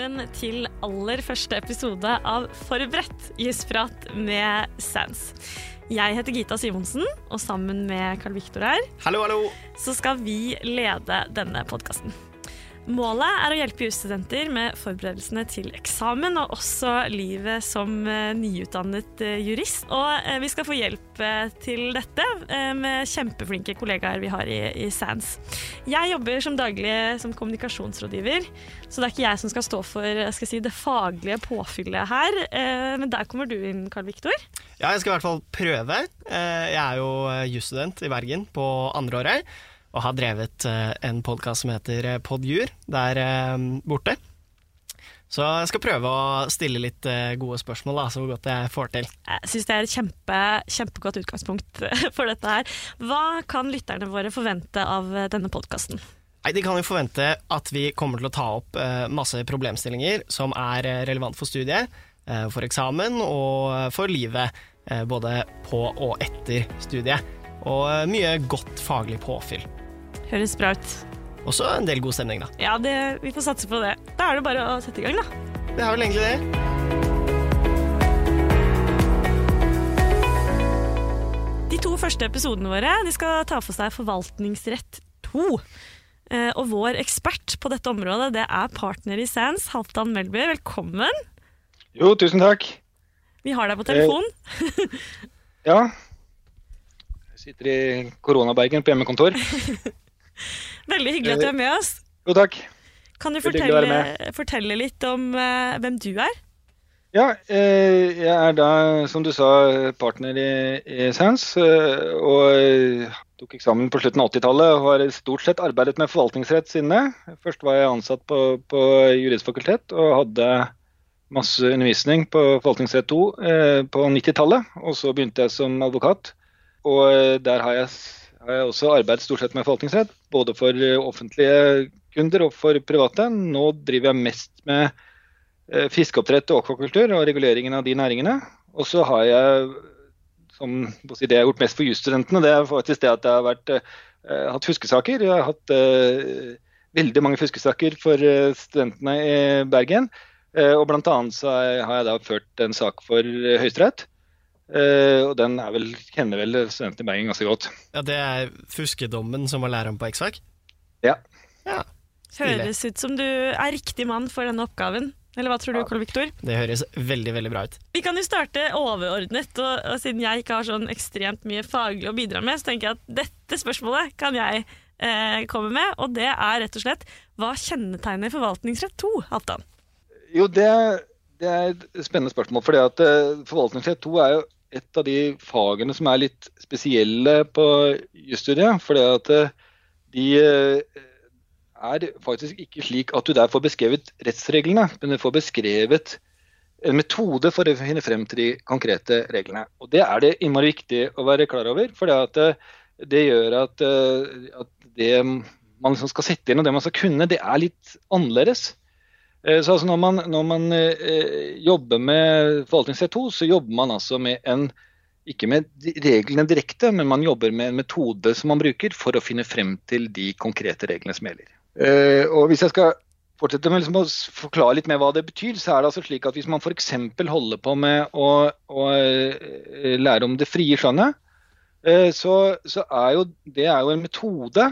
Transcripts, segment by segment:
velkommen til aller første episode av Forberedt jusprat med Sans. Jeg heter Gita Simonsen, og sammen med Carl Viktor her, Hallo, hallo. så skal vi lede denne podkasten. Målet er å hjelpe jusstudenter med forberedelsene til eksamen, og også livet som eh, nyutdannet eh, jurist. Og eh, vi skal få hjelp til dette med kjempeflinke kollegaer vi har i, i SANS. Jeg jobber som daglig som kommunikasjonsrådgiver, så det er ikke jeg som skal stå for skal si, det faglige påfyllet her. Men der kommer du inn, Karl Viktor. Ja, jeg skal i hvert fall prøve. Jeg er jo jusstudent i Bergen på andreåret, og har drevet eh, en podkast som heter eh, Podjur der eh, borte. Så jeg skal prøve å stille litt gode spørsmål, da, så godt jeg får til. Jeg syns det er et kjempe, kjempegodt utgangspunkt for dette her. Hva kan lytterne våre forvente av denne podkasten? De kan jo forvente at vi kommer til å ta opp masse problemstillinger som er relevant for studiet, for eksamen og for livet, både på og etter studiet. Og mye godt faglig påfyll. Høres bra ut. Også en del god stemning, da. Ja, det, vi får satse på det. Da er det bare å sette i gang, da. Det er vel egentlig det. De to første episodene våre de skal ta for seg forvaltningsrett 2. Eh, Og vår ekspert på dette området det er partner i SANS, Halvdan Melby. Velkommen. Jo, tusen takk. Vi har deg på telefon. Ja. Jeg sitter i koronabergen på hjemmekontor. Veldig hyggelig at du er med oss. God takk. Kan du fortelle, fortelle litt om uh, hvem du er? Ja, eh, jeg er da, som du sa, partner i, i SANS. eh, Og tok eksamen på slutten av 80-tallet og har stort sett arbeidet med forvaltningsrett siden det. Først var jeg ansatt på, på juristfakultet og hadde masse undervisning på forvaltningsrett 2 eh, på 90-tallet. Og så begynte jeg som advokat. Og eh, der har jeg, har jeg også arbeidet stort sett med forvaltningsrett, både for eh, offentlige kunder og for private. Nå driver jeg mest med eh, fiskeoppdrett og akvakultur og reguleringen av de næringene. Og så har jeg, som si, det jeg har gjort mest for jusstudentene, det er faktisk det at jeg har vært, eh, hatt fuskesaker. Jeg har hatt eh, veldig mange fuskesaker for studentene i Bergen. Og annet så har jeg da ført en sak for Høyesterett. Eh, og den er vel, kjenner vel studentene i Bergen ganske godt. Ja, Det er fuskedommen som var læreren på X-Fac? Ja. Ja. Høres ut som du er riktig mann for denne oppgaven. Eller hva tror du, Karl Viktor? Det høres veldig, veldig bra ut. Vi kan jo starte overordnet, og, og siden jeg ikke har sånn ekstremt mye faglig å bidra med, så tenker jeg at dette spørsmålet kan jeg eh, komme med, og det er rett og slett hva kjennetegner forvaltningsrett 2, Halvdan? Jo, det, det er et spennende spørsmål. fordi at eh, Forvaltningsrett 2 er jo et av de fagene som er litt spesielle på jusstudiet. fordi at eh, de eh, er faktisk ikke slik at du der får beskrevet rettsreglene, men du får beskrevet en metode for å finne frem til de konkrete reglene. Og Det er det innmari viktig å være klar over. for det, det gjør at, eh, at det man liksom skal sette inn og det man skal kunne, det er litt annerledes. Eh, Så altså når man, når man eh, jobber med forvaltningsrett 2, så jobber man altså med en ikke med reglene direkte, men man jobber med en metode som man bruker for å finne frem til de konkrete reglene som gjelder. Eh, Og Hvis jeg skal fortsette med liksom å forklare litt mer hva det betyr, så er det altså slik at hvis man f.eks. holder på med å, å eh, lære om det frie skjønnet, så, så er jo det er jo en metode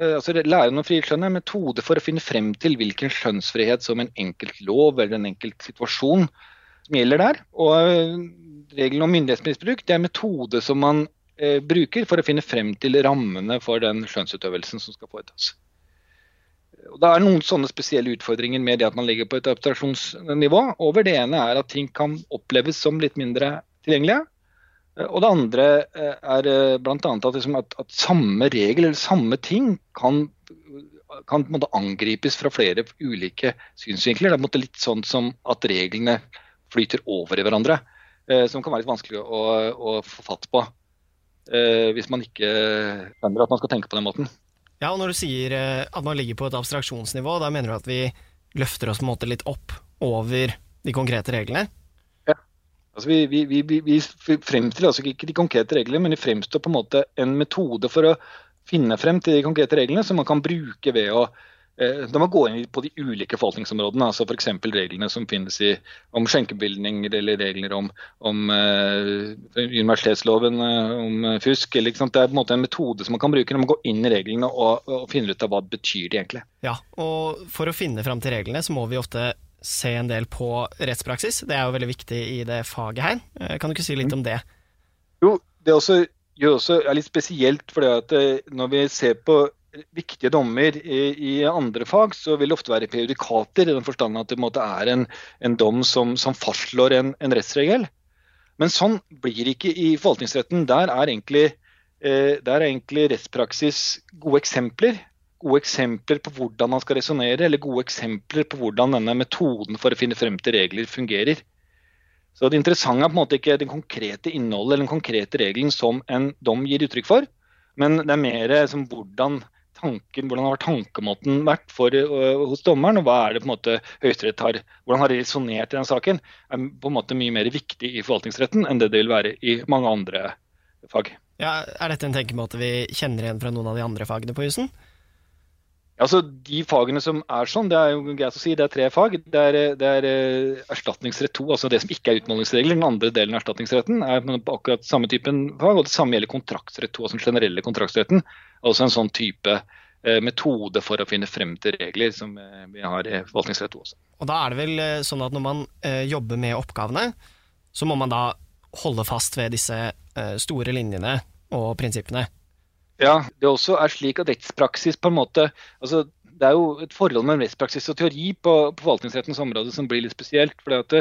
altså Lære om det skjønn er en metode for å finne frem til hvilken skjønnsfrihet som en enkelt lov eller en enkelt situasjon som gjelder der. Og eh, regelen om myndighetsmisbruk det er en metode som man eh, bruker for å finne frem til rammene for den skjønnsutøvelsen som skal foretas. Og Det er noen sånne spesielle utfordringer med det at man ligger på et abstraksjonsnivå. Over det ene er at ting kan oppleves som litt mindre tilgjengelige. Eh, Og det andre eh, er eh, bl.a. At, liksom at, at samme regel eller samme ting kan, kan angripes fra flere ulike synsvinkler. Det er litt sånn som at reglene flyter over i hverandre. Som kan være litt vanskelig å, å få fatt på hvis man ikke skjønner at man skal tenke på den måten. Ja, og når du sier at man ligger på et abstraksjonsnivå, da mener du at vi løfter oss på en måte litt opp over de konkrete reglene? Altså vi, vi, vi, vi- fremstiller altså ikke de konkrete reglene, men vi fremstår på en måte en metode for å finne frem til de konkrete reglene som man kan bruke ved å Eh, da må gå inn på de ulike forvaltningsområdene, altså f.eks. reglene som finnes i, om skjenkebevilgninger eller regler om, om uh, universitetsloven uh, om fusk. Eller, Det er på en måte en metode som man kan bruke når man går inn i reglene og, og finner ut av hva det betyr de egentlig. Ja, og For å finne fram til reglene så må vi ofte se en del på rettspraksis. Det er jo veldig viktig i det faget her. Kan du ikke si litt om det? Jo, det også, jo, også er litt spesielt fordi at når vi ser på viktige dommer i, i, andre fag, så vil det ofte være periodikater, i den forstand at det måte, er en, en, dom som, som fastslår en, en, rettsregel. Men sånn blir det ikke i forvaltningsretten. Der er egentlig, eh, der er egentlig rettspraksis gode eksempler. Gode eksempler på hvordan man skal resonnere, eller gode eksempler på hvordan denne metoden for å finne frem til regler fungerer. Så Det interessante er på en måte ikke den konkrete innholdet eller den konkrete regelen som en dom gir uttrykk for, men det er mer som hvordan tanken, hvordan har tankemåten vært for, uh, hos dommeren, og hva er det på en måte Høyesterett har hvordan har resonnert i den saken, er på en måte mye mer viktig i forvaltningsretten enn det det vil være i mange andre fag. Ja, Er dette en tenkemåte vi kjenner igjen fra noen av de andre fagene på jussen? Altså, De fagene som er sånn, det er jo greit å si, det er tre fag. Det er, det er uh, erstatningsrett 2, altså det som ikke er utmålingsregler. Den andre delen av erstatningsretten er på akkurat samme typen fag. Og det samme gjelder kontraktsrett 2, altså den generelle kontraktsretten. Altså en sånn type eh, metode for å finne frem til regler som eh, vi har i forvaltningsrett også. Og da er det vel eh, sånn at når man jobber med oppgavene, så må man da holde fast ved disse store linjene og prinsippene? Ja, det også er slik at rettspraksis på en måte altså det er jo et forhold mellom rettspraksis og teori på, på forvaltningsrettens område som blir litt spesielt. At,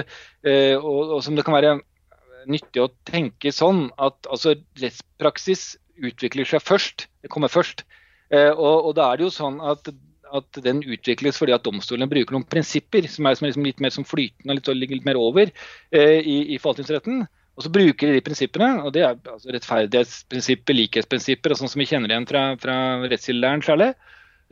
og, og, som det kan være nyttig å tenke sånn at altså, rettspraksis utvikler seg først. Det kommer først. Eh, og, og da er det jo sånn at, at den utvikles fordi at domstolene bruker noen prinsipper som er, som er liksom litt mer som flytende og ligger litt mer over eh, i, i, forvaltningsretten. Og så bruker de de prinsippene, og det er altså rettferdighetsprinsipper, likhetsprinsipper, og sånn som vi kjenner igjen fra, fra rettskildelæren særlig.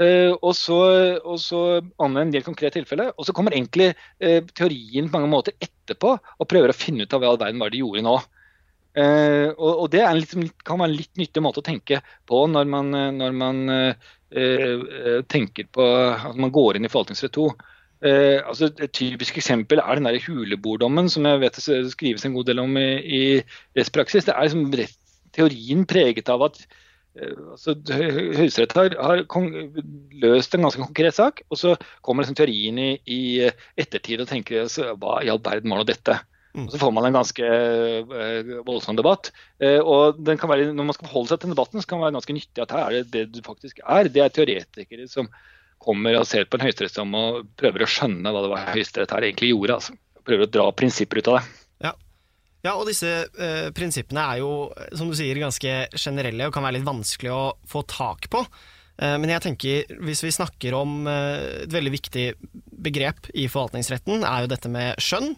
Uh, og så, og så anvende en del konkrete tilfeller. Og så kommer egentlig uh, teorien på mange måter etterpå og prøver å finne ut av hva all verden var de gjorde nå. Uh, og, og, Det liksom, kan være en litt nyttig måte å tenke på når man, eh, når man tenker på at man går inn i forvaltningsrett 2. Uh, altså et typisk eksempel er den der huleborddommen som jeg vet det skrives en god del om i, i rettspraksis. Det er liksom rett, teorien preget av at altså, Høyesterett har, har løst en ganske konkret sak, og så kommer liksom teorien i, i ettertid og tenker altså, hva i all verden var nå dette? Mm. Og så får man en ganske eh, voldsom debatt. Uh, og være, Når man skal forholde seg til den debatten, så kan det være ganske nyttig at her er det det du faktisk er. Det er teoretikere som kommer og ser på en høyesterettsdom og prøver å skjønne hva det var Høyesterett her egentlig gjorde. Altså. Prøver å dra prinsipper ut av det. Ja, ja og disse eh, prinsippene er jo, som du sier, ganske generelle og kan være litt vanskelig å få tak på. Men jeg tenker, hvis vi snakker om et veldig viktig begrep i forvaltningsretten, er jo dette med skjønn.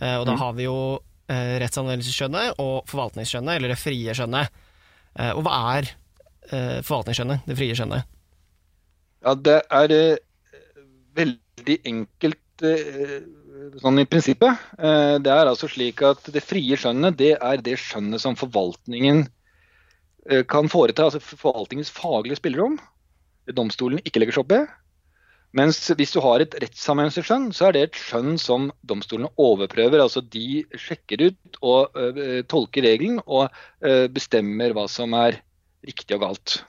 Eh, og da mm. har vi jo eh, rettsanvendelsesskjønnet og forvaltningsskjønnet, eller det frie skjønnet. Eh, og hva er forvaltningsskjønnet, det frie skjønnet? Ja, det er veldig enkelt sånn i prinsippet. Det er altså slik at det frie skjønnet det er det skjønnet som forvaltningen kan foreta, altså forvaltningens faglige spillerom. Domstolen ikke legger seg opp i. Mens hvis du har et rettsanvendelsesskjønn, så er det et skjønn som domstolene overprøver. Altså de sjekker ut og uh, tolker regelen og uh, bestemmer hva som er riktig og galt.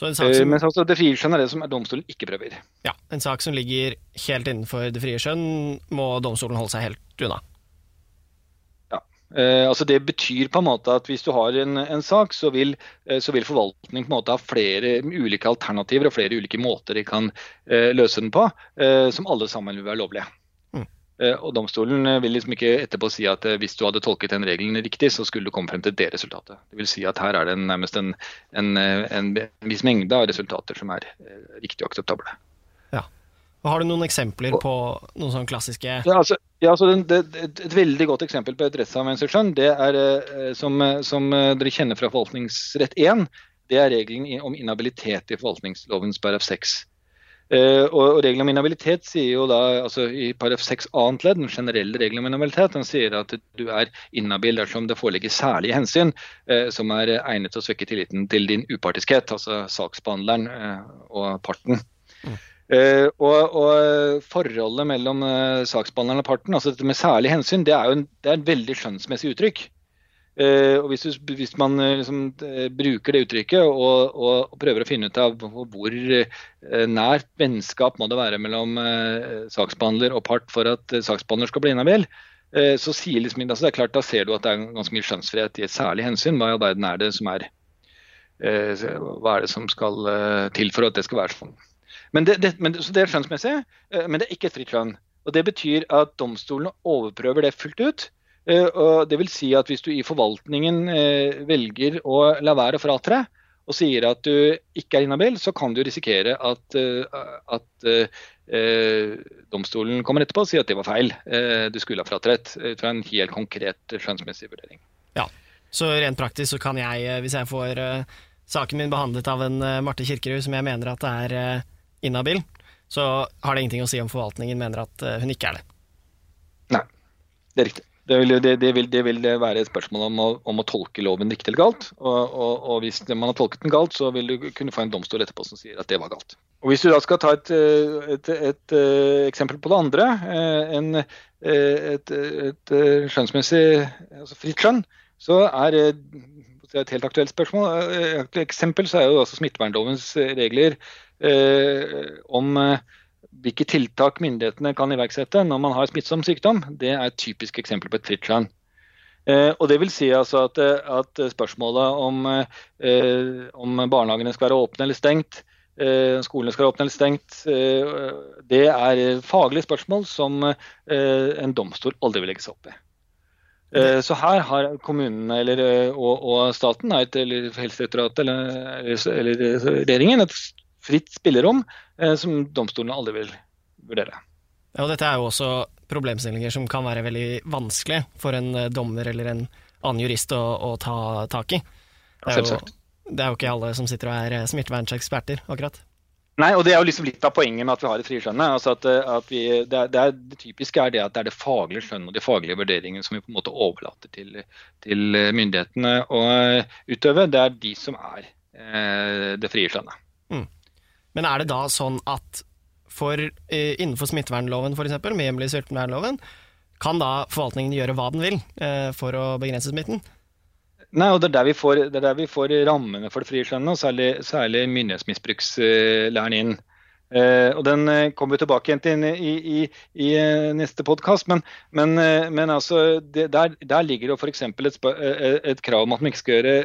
Mm. Som... Mens altså det frie skjønn er det som domstolen ikke prøver. Ja, En sak som ligger helt innenfor det frie skjønn, må domstolen holde seg helt unna. Eh, altså Det betyr på en måte at hvis du har en, en sak, så vil, eh, så vil forvaltningen på en måte ha flere ulike alternativer og flere ulike måter de kan eh, løse den på, eh, som alle sammen vil være lovlige. Eh, og Domstolen vil liksom ikke etterpå si at eh, hvis du hadde tolket den regelen riktig, så skulle du komme frem til det resultatet. Det vil si at her er det nærmest en, en, en, en viss mengde av resultater som er riktig og akseptable. Har du noen eksempler på noen sånne klassiske Ja, altså, ja, altså det, det, Et veldig godt eksempel på et rettsanvendelsesskjønn, det er eh, som, som, eh, dere kjenner fra forvaltningsrett 1, det er regelen om inhabilitet i forvaltningslovens paragraf 6. Uh, og, Reglene om inhabilitet sier jo da, altså i paragraf 6 annet ledd, den generelle regelen om inhabilitet, den sier at du er inhabil dersom det foreligger særlige hensyn uh, som er egnet til å svekke tilliten til din upartiskhet, altså saksbehandleren uh, og parten. Mm. Uh, og, og, Forholdet mellom uh, saksbehandleren og parten, altså dette med særlig hensyn, det er jo en, det er en veldig skjønnsmessig uttrykk. Uh, og hvis, du, hvis man liksom, bruker det uttrykket og, og, prøver å finne ut av hvor nært vennskap må det være mellom saksbehandler og part for at saksbehandler skal bli inhabil, så sier liksom, altså, det er klart, da ser du at det er ganske mye skjønnsfrihet i et særlig hensyn. Hva i all verden er det som er Hva er det som skal til for at det skal være sånn? Men det, det, men, så det er skjønnsmessig, eh, men det er ikke et fritt skjønn. Og Det betyr at domstolene overprøver det fullt ut. Eh, det vil si at Hvis du i forvaltningen eh, velger å la være å fratre, og sier at du ikke er inhabil, så kan du risikere at, at eh, domstolen kommer etterpå og sier at det var feil. Eh, du skulle ha fratrett ut fra en helt konkret skjønnsmessig vurdering. Ja, Så rent praktisk så kan jeg, hvis jeg får uh, saken min behandlet av en uh, Marte Kirkerud som jeg mener at er uh, inhabil, så har det ingenting å si om forvaltningen mener at eh, hun ikke er det. Nei, det er riktig. Det vil, det, det vil, det vil være et spørsmål om å, om å, tolke loven riktig eller galt. Og, og, og, hvis man har tolket den galt, så vil du kunne få en domstol etterpå som sier at det var galt. Og Hvis du da skal ta et, et, et, et eh, eksempel på det andre, eh, en, et, skjønnsmessig altså fritt skjønn, så er det et helt aktuelt spørsmål. Et eksempel så er jo altså smittevernlovens regler Eh, om eh, hvilke tiltak myndighetene kan iverksette når man har smittsom sykdom, det er et typisk eksempel på et fritt skjønn. Eh, og det vil si altså at, at spørsmålet om, om, barnehagene skal være åpne eller stengt, skolene skal være åpne eller stengt, det er faglige spørsmål som en domstol aldri vil legge seg opp i. Så her har kommunene eller, og, og, staten, eller Helsedirektoratet eller, eller, regjeringen et fritt spillerom eh, som domstolene aldri vil vurdere. Ja, og Dette er jo også problemstillinger som kan være veldig vanskelig for en eh, dommer eller en annen jurist å, å ta tak i. Det er, jo, det er, jo, ikke alle som sitter og er smitteverneksperter, smittevernseksperter, akkurat. Nei, og det er jo liksom litt av poenget med at vi har et friskjønnet. Altså at, eh, at vi, det, det, er, det, typiske er det at det er det faglige skjønnet og de faglige vurderingene som vi på en måte overlater til, til myndighetene å utøve. Det er de som er eh, det frie skjønnet. Mm. Men er det da sånn at for, eh, innenfor smittevernloven f.eks., med hjemmel i smittevernloven, kan da forvaltningen gjøre hva den vil eh, for å begrense smitten? Nei, og det er der vi får, der vi får rammene for det frie skjønnet, og særlig, særlig myndighetsmisbrukslæren inn. Eh, og Den eh, kommer vi tilbake igjen til i, i, i eh, neste podkast. Men, men, eh, men altså, det, der, der, ligger det f.eks. Et, et krav om at man ikke skal gjøre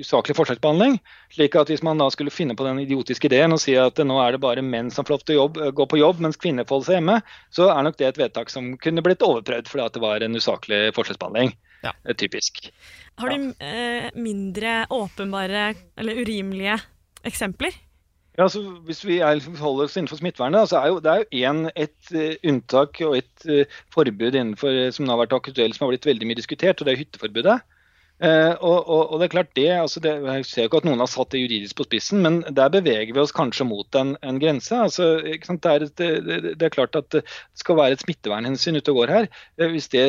usaklig forskjellsbehandling. slik at Hvis man da skulle finne på den idiotiske ideen og si at nå er det bare menn som får lov til å jobb, gå på jobb, mens kvinner får holde seg hjemme, så er nok det et vedtak som kunne blitt overprøvd fordi at det var en usaklig forskjellsbehandling. Ja. Typisk. Har du eh, mindre åpenbare eller urimelige eksempler? Ja, altså, Hvis vi er, holder oss innenfor smittevernet, så er jo, det er jo en, et uh, unntak og et uh, forbud innenfor, som har vært aktuelt, som har blitt veldig mye diskutert, og det er hytteforbudet. Uh, og, og, og, det er klart det, altså det, Jeg ser jo ikke at noen har satt det juridisk på spissen, men der beveger vi oss kanskje mot en, en grense. altså det er, et, det, det, er klart at det skal være et smittevernhensyn ute og går her. Hvis det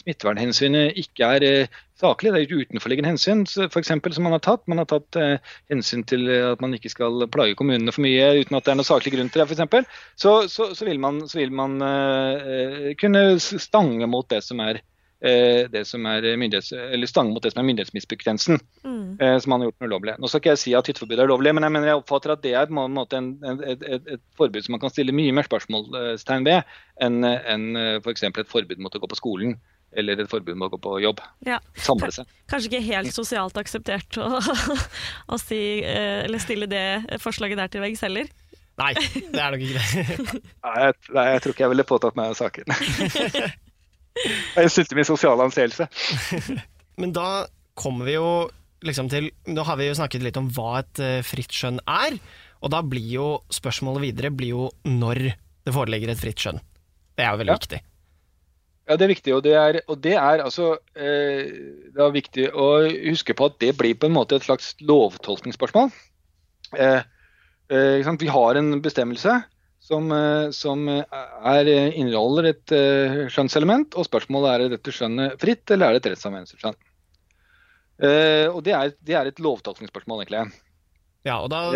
smittevernhensynet ikke er saklig. Det er jo utenforliggende hensyn for eksempel, som man har tatt. Man har tatt eh, hensyn til at man ikke skal plage kommunene for mye uten at det er noe saklig grunn til det, f.eks. Så, så, så vil man, så vil man eh, kunne stange mot det som er eh, det som er eller stange mot det som er myndighetsmisbruksgrensen, mm. eh, som man har gjort ulovlig. Nå skal ikke jeg si at hytteforbudet er lovlig, men jeg, mener jeg oppfatter at det er på en måte en, et, et, et, forbud som man kan stille mye mer spørsmålstegn ved enn en, f.eks. Et forbud mot å gå på skolen eller et forbud mot å gå på jobb. Ja. Samle seg. Kanskje ikke helt sosialt akseptert å, å si, eh, eller stille det forslaget der til veggs heller? Nei, det er nok ikke det. nei, jeg, nei, jeg tror ikke jeg ville påtatt meg saken. jeg slutter min sosiale anseelse. Men da kommer vi jo liksom til Nå har vi jo snakket litt om hva et uh, fritt skjønn er, og da blir jo spørsmålet videre blir jo når det foreligger et fritt skjønn. Det er jo veldig ja. viktig. Ja, det er viktig. Og det er, og det er altså eh, det er viktig å huske på at det blir på en måte et slags lovtolkningsspørsmål. Eh, eh, vi har en bestemmelse som, eh, som er, inneholder et skjønnselement, og spørsmålet er er dette skjønnet fritt, eller er det et rettsanvendelsesskjønn. Og det er, det er, et lovtolkningsspørsmål, egentlig. Ja, og da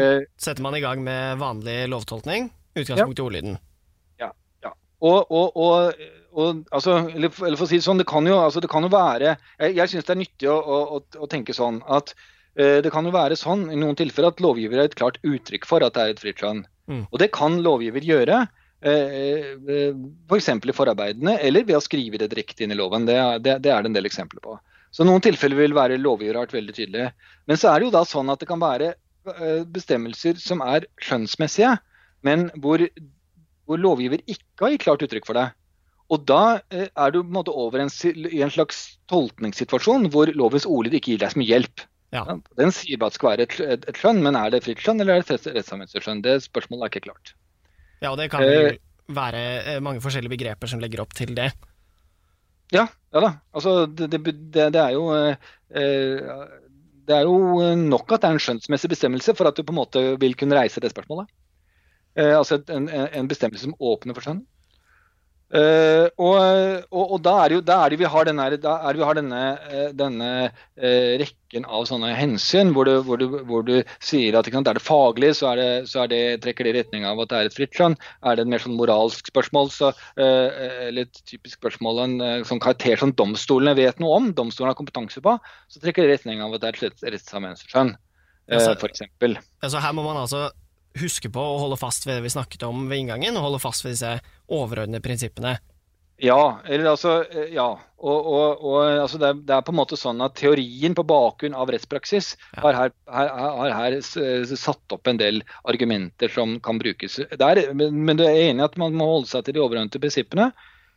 setter man i gang med vanlig lovtolkning. utgangspunkt i ordlyden. Ja. ja. Og, og, og, og altså, eller, eller, for å si det sånn, det kan jo, altså, det kan jo være Jeg, jeg syns det er nyttig å, å, å tenke sånn at uh, det kan jo være sånn i noen tilfeller at lovgiver er et klart uttrykk for at det er et fritt skjønn. Mm. Og det kan lovgiver gjøre. F.eks. For i forarbeidene, eller ved å skrive det direkte inn i loven. Det, det, det er det en del eksempler på. Så noen tilfeller vil være lovgiver veldig tydelig. Men så er det jo da sånn at det kan være bestemmelser som er skjønnsmessige, men hvor hvor lovgiver ikke har gitt klart uttrykk for det. Og da eh, er du på en måte over en, i en slags tolkningssituasjon hvor lovens ordlyd ikke gir deg mye hjelp. Ja. Den sier bare at det skal være et, et, et, skjønn, men er det fritt skjønn eller er det et rettsanvendelsesskjønn? Det spørsmålet er ikke klart. Ja, og det kan eh, være eh, mange forskjellige begreper som legger opp til det. Ja, ja da. Altså, det, det, det, det er jo eh, det er jo nok at det er en skjønnsmessig bestemmelse for at du på en måte vil kunne reise det spørsmålet. Eh, altså en, en, bestemmelse som åpner for skjønn. Uh, og, og, og, da er det jo da er det vi har denne, vi har denne, eh, denne uh, rekken av sånne hensyn hvor du, hvor du, hvor du sier at sant, er det faglig, så, er det, så er det, trekker det i retning av at det er et fritt skjønn. Er det et mer sånn moralsk spørsmål, så, uh, eller et typisk spørsmål en sånn karakter som domstolene vet noe om, domstolene har kompetanse på, så trekker det i retning av at det er et rettsanvendelsesskjønn, uh, f.eks. Altså her må man altså huske på å holde fast ved det vi snakket om ved inngangen, og holde fast ved disse overordnede prinsippene. Ja, eller altså, eh, ja. Og, og, og altså det, er, det, er, på en måte sånn at teorien på bakgrunn av rettspraksis ja. har, her, her, har, her, satt opp en del argumenter som kan brukes. Der, men, men du er enig i at man må holde seg til de overordnede prinsippene.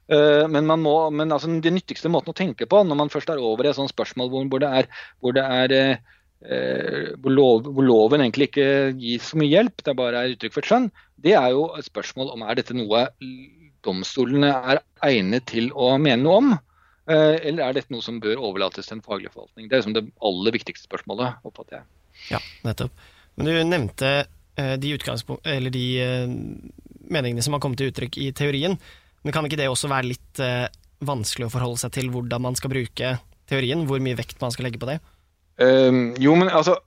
Uh, men, man må, men altså, den nyttigste måten å tenke på når man først er over i et sånt spørsmål hvor, hvor det er, hvor det er Eh, hvor, lov, hvor, loven egentlig ikke gir så mye hjelp, det bare er uttrykk for et skjønn, det er jo et spørsmål om er dette noe domstolene er egnet til å mene noe om. Eh, eller er dette noe som bør overlates til en faglig forvaltning? Det er liksom det aller viktigste spørsmålet, oppfatter jeg. Ja, nettopp. Men du nevnte eh, de, eller de meningene som har kommet til uttrykk i teorien. Men kan ikke det også være litt vanskelig å forholde seg til hvordan man skal bruke teorien? Hvor mye vekt man skal legge på det? Um, jo, men altså,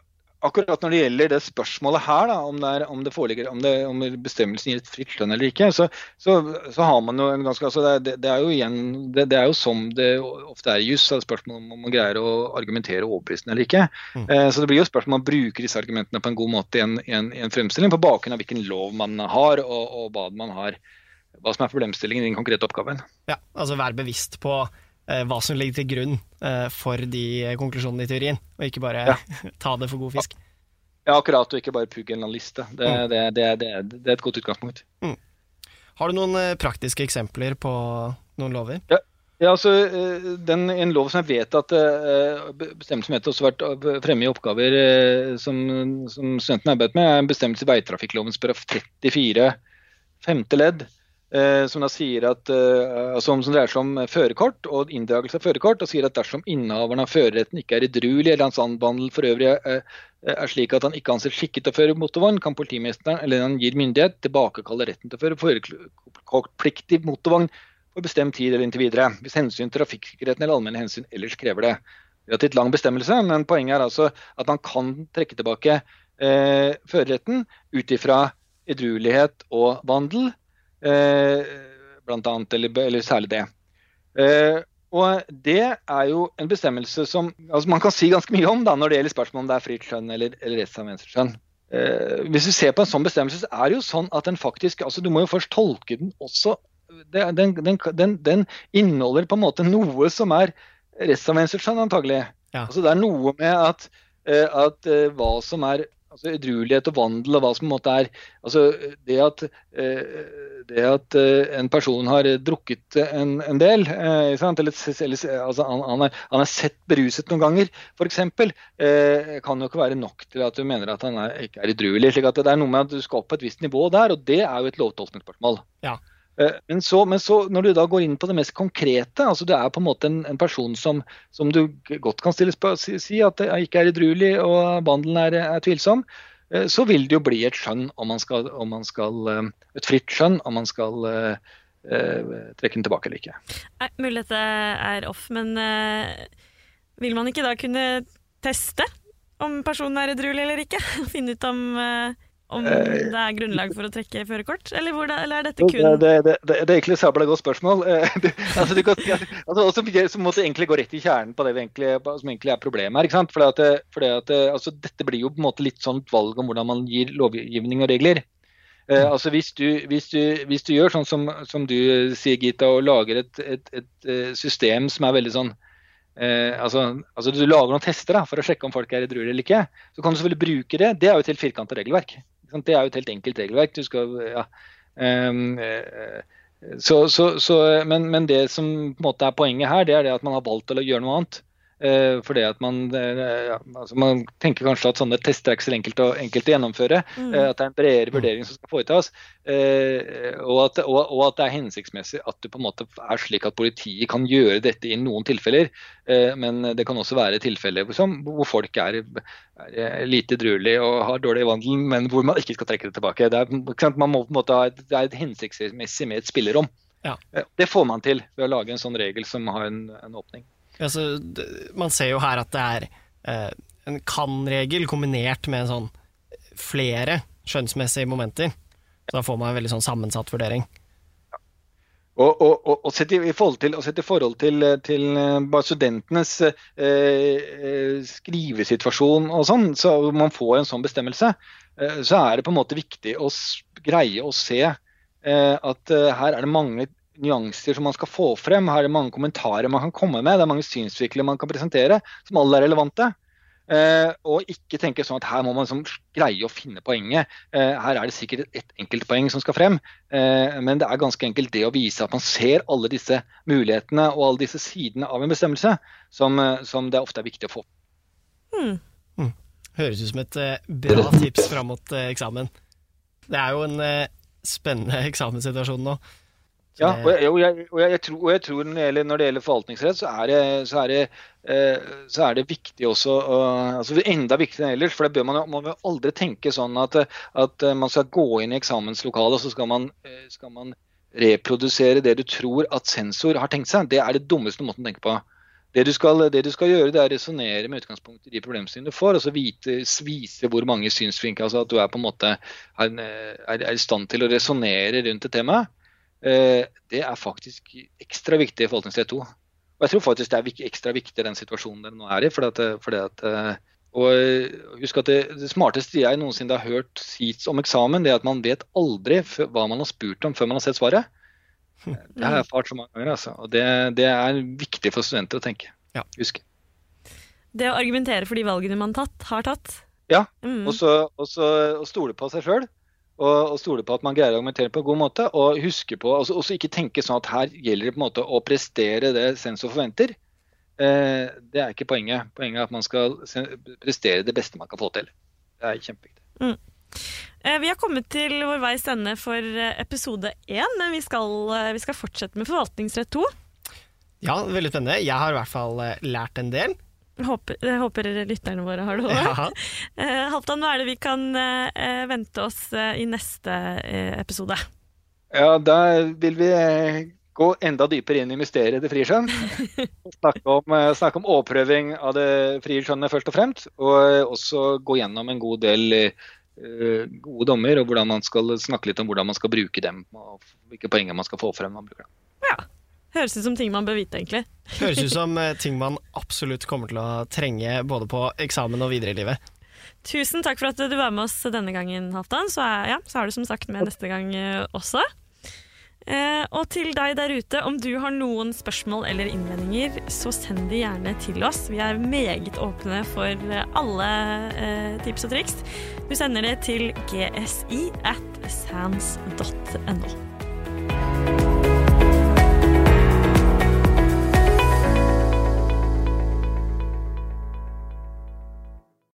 akkurat når det gjelder det spørsmålet her, da, om, det, er, om det foreligger, om, det, om, bestemmelsen gir et fritt lønn eller ikke, så, så, så, har man jo en ganske altså det, det, er jo igjen, det, er jo som det ofte er i juss, spørsmål om man greier å argumentere overbevisende eller ikke. Mm. Eh, så det blir jo spørsmål om man bruker disse argumentene på en god måte i en, i en, i en fremstilling, på bakgrunn av hvilken lov man har, og, og hva man har hva som er problemstillingen i den konkrete oppgaven. Ja, altså Vær bevisst på hva som ligger til grunn eh, for de konklusjonene i teorien, og ikke bare ja. ta det for god fisk. Ja, akkurat, og ikke bare pugge en eller annen liste. Det, mm. det, det, det, er et godt utgangspunkt. Mm. Har du noen eh, praktiske eksempler på noen lover? Ja. Ja, altså, den, En lov som jeg vet at bestemmelsen vet også vært fremme i oppgaver som, som studentene arbeidet med, er en bestemmelse i veitrafikkloven paragraf 34 femte ledd. Eh, som da sier at, eh, altså, som dreier seg om førerkort og inndragelse av førerkort, og sier at dersom innehaveren av førerretten ikke er edruelig eller hans anbandel for øvrig er, er slik at han ikke anses skikket til å føre motorvogn, kan politimesteren eller han gir myndighet tilbakekalle retten til å føre førerkortpliktig motorvogn for bestemt tid eller inntil videre, hvis hensyn til trafikksikkerheten eller allmenne hensyn ellers krever det. Relativt lang bestemmelse, men poenget er altså at man kan trekke tilbake eh, førerretten ut ifra edruelighet og vandel Eh, blant annet, eller, eller særlig det. Eh, og Det er jo en bestemmelse som altså man kan si ganske mye om da, når det gjelder spørsmål om det er fritt skjønn eller, eller rettsanvendelsesskjønn. Eh, hvis vi ser på en sånn bestemmelse, så er det jo sånn at den faktisk altså Du må jo først tolke den også. Den, den, den, den inneholder på en måte noe som er rettsanvendelsesskjønn, antagelig. Ja. Altså Det er noe med at, at hva som er altså edruelighet og vandel og hva som på en måte er altså Det at, eh, det at eh, en person har drukket en, en del, eh, eller, altså han, han, er, han, er, sett beruset noen ganger, f.eks., eh, kan jo ikke være nok til at du mener at han er, ikke er edruelig. slik at Det er noe med at du skal opp på et visst nivå der, og det er jo et lovtolkningsspørsmål. Ja. Eh, men så, men så, når du da går inn på det mest konkrete, altså du er på en måte en, en person som, som, du godt kan stille spørsmål si, si at det ikke er edruelig og vandelen er, er, tvilsom, eh, så vil det jo bli et skjønn om man skal, om man skal eh, et fritt skjønn om man skal uh, trekke den tilbake eller ikke. Nei, mulig dette er off, men uh, vil man ikke da kunne teste om personen er edruelig eller ikke? Finne ut om uh, om Eh, det er grunnlag for å trekke førerkort, eller, eller er dette kun det, det, det, det er egentlig et sabla godt spørsmål. Eh, det- altså, du kan, altså, som, måtte egentlig gå rett i kjernen på det vi egentlig, som egentlig er problemet her. ikke sant? Fordi at, fordi at, altså, dette blir jo på en måte litt sånn valg om hvordan man gir lovgivning og regler. Eh, altså hvis du, hvis, du, hvis du gjør sånn som, som du sier, Gita, og lager et, et, et eh, system som er veldig sånn eh, altså, altså Du lager noen tester da, for å sjekke om folk er edruelige eller ikke. Så kan du selvfølgelig bruke det. Det er jo et helt firkanta regelverk. Det er jo et helt enkelt regelverk. Du skal, ja, ehm, eh, så, så, så, men, men det som på en måte er poenget her, det er det at man har valgt å gjøre noe annet. Eh, fordi at man, eh, ja, altså man tenker kanskje at sånne tester er ikke så enkelt å, enkelt å gjennomføre. Mm. eh, At det er en bredere vurdering som skal foretas. eh, Og at, og, og at det er hensiktsmessig at det på en måte er slik at politiet kan gjøre dette i noen tilfeller. eh, Men det kan også være tilfeller hvor, som- hvor folk er, er lite edruelige og har dårlig vandel, men hvor man ikke skal trekke det tilbake. Det er, ikke sant, man må på en måte ha et, det er hensiktsmessig med et spillerom. Ja. Det får man til ved å lage en sånn regel som har en, en åpning. Altså, man ser jo her at det er eh, en kan-regel kombinert med sånn flere skjønnsmessige momenter. Så da får man en veldig sånn sammensatt vurdering. Og, og, og, og sett i, forhold til, sett i forhold til, til eh, studentenes eh, eh, skrivesituasjon og sånn, så man får en sånn bestemmelse, eh, så er det på en måte viktig å greie å se eh, at her er det mange nyanser som man skal få frem. Her er det mange kommentarer man kan komme med, det er mange synsvinkler man kan presentere, som alle er relevante. Eh, og ikke tenke sånn at her må man liksom greie å finne poenget. Eh, her er det sikkert et, enkeltpoeng enkelt poeng som skal frem, eh, men det er ganske enkelt det å vise at man ser alle disse mulighetene og alle disse sidene av en bestemmelse, som, eh, som det ofte er viktig å få. Hmm. Høres ut som et eh, bra tips fram mot eh, eksamen. Det er jo en spennende eksamenssituasjon nå. Ja, og jeg, og jeg, og jeg, tror, og jeg tror når det gjelder, når det gjelder forvaltningsrett, så er det, så er det, eh, så er det viktig også altså Enda viktigere enn ellers. For det bør man, må aldri tenke sånn at, at eh, man skal gå inn i eksamenslokalet og så skal man, eh, skal man reprodusere det du tror at sensor har tenkt seg. Det er det dummeste måten å tenke på. Det du skal, det du skal gjøre, det er å resonnere med utgangspunkt i de problemstillingene du får, og så vite, vise hvor mange synsvinkler altså At du er på en måte er, er i stand til å resonnere rundt et tema. Eh, det er faktisk ekstra viktig i forhold til forvaltningsrett 2. Og jeg tror faktisk det er ekstra viktig i den situasjonen dere nå er i. fordi at, fordi at eh, og husk at det, det smarteste jeg noensinne har hørt sies om eksamen, det er at man vet aldri hva man har spurt om før man har sett svaret. Det har jeg erfart så mange ganger. Altså. Og det, det er viktig for studenter å tenke. Ja. Husk. Det å argumentere for de valgene man tatt, har tatt. Ja, Mm. Og så og så- og stole på seg sjøl. Og, og stole på at man greier å argumentere på en god måte. Og huske på, altså, også ikke tenke sånn at her gjelder det på en måte å prestere det sensor forventer. Eh, det er ikke poenget. Poenget er at man skal prestere det beste man kan få til. Det er kjempeviktig. Mm. Vi har kommet til vår veis ende for eh, episode én, men vi skal, eh, vi skal fortsette med forvaltningsrett 2. Ja, veldig spennende. Jeg har i hvert fall eh, lært en del. Håper, jeg håper lytterne våre har det òg. Ja. Eh, Halvdan, hva er det vi kan eh, vente oss eh, i neste episode? Ja, da vil vi gå enda dypere inn i mysteriet det frie skjønn. Snakke om, snakke om overprøving av det frie skjønnet først og fremst. Og også gå gjennom en god del eh, gode dommer, og hvordan man skal snakke litt om hvordan man skal bruke dem. Og hvilke poenger man skal få frem. Man bruker dem. Høres ut som ting man bør vite, egentlig. Høres ut som eh, ting man absolutt kommer til å trenge både på eksamen og videre i livet. Tusen takk for at du var med oss denne gangen, Halvdan. Så er, ja, så er du som sagt med neste gang eh, også. Eh, og til deg der ute, om du har noen spørsmål eller innvendinger, så send de gjerne til oss. Vi er meget åpne for eh, alle eh, tips og triks. Du sender det til gsi at sans.no.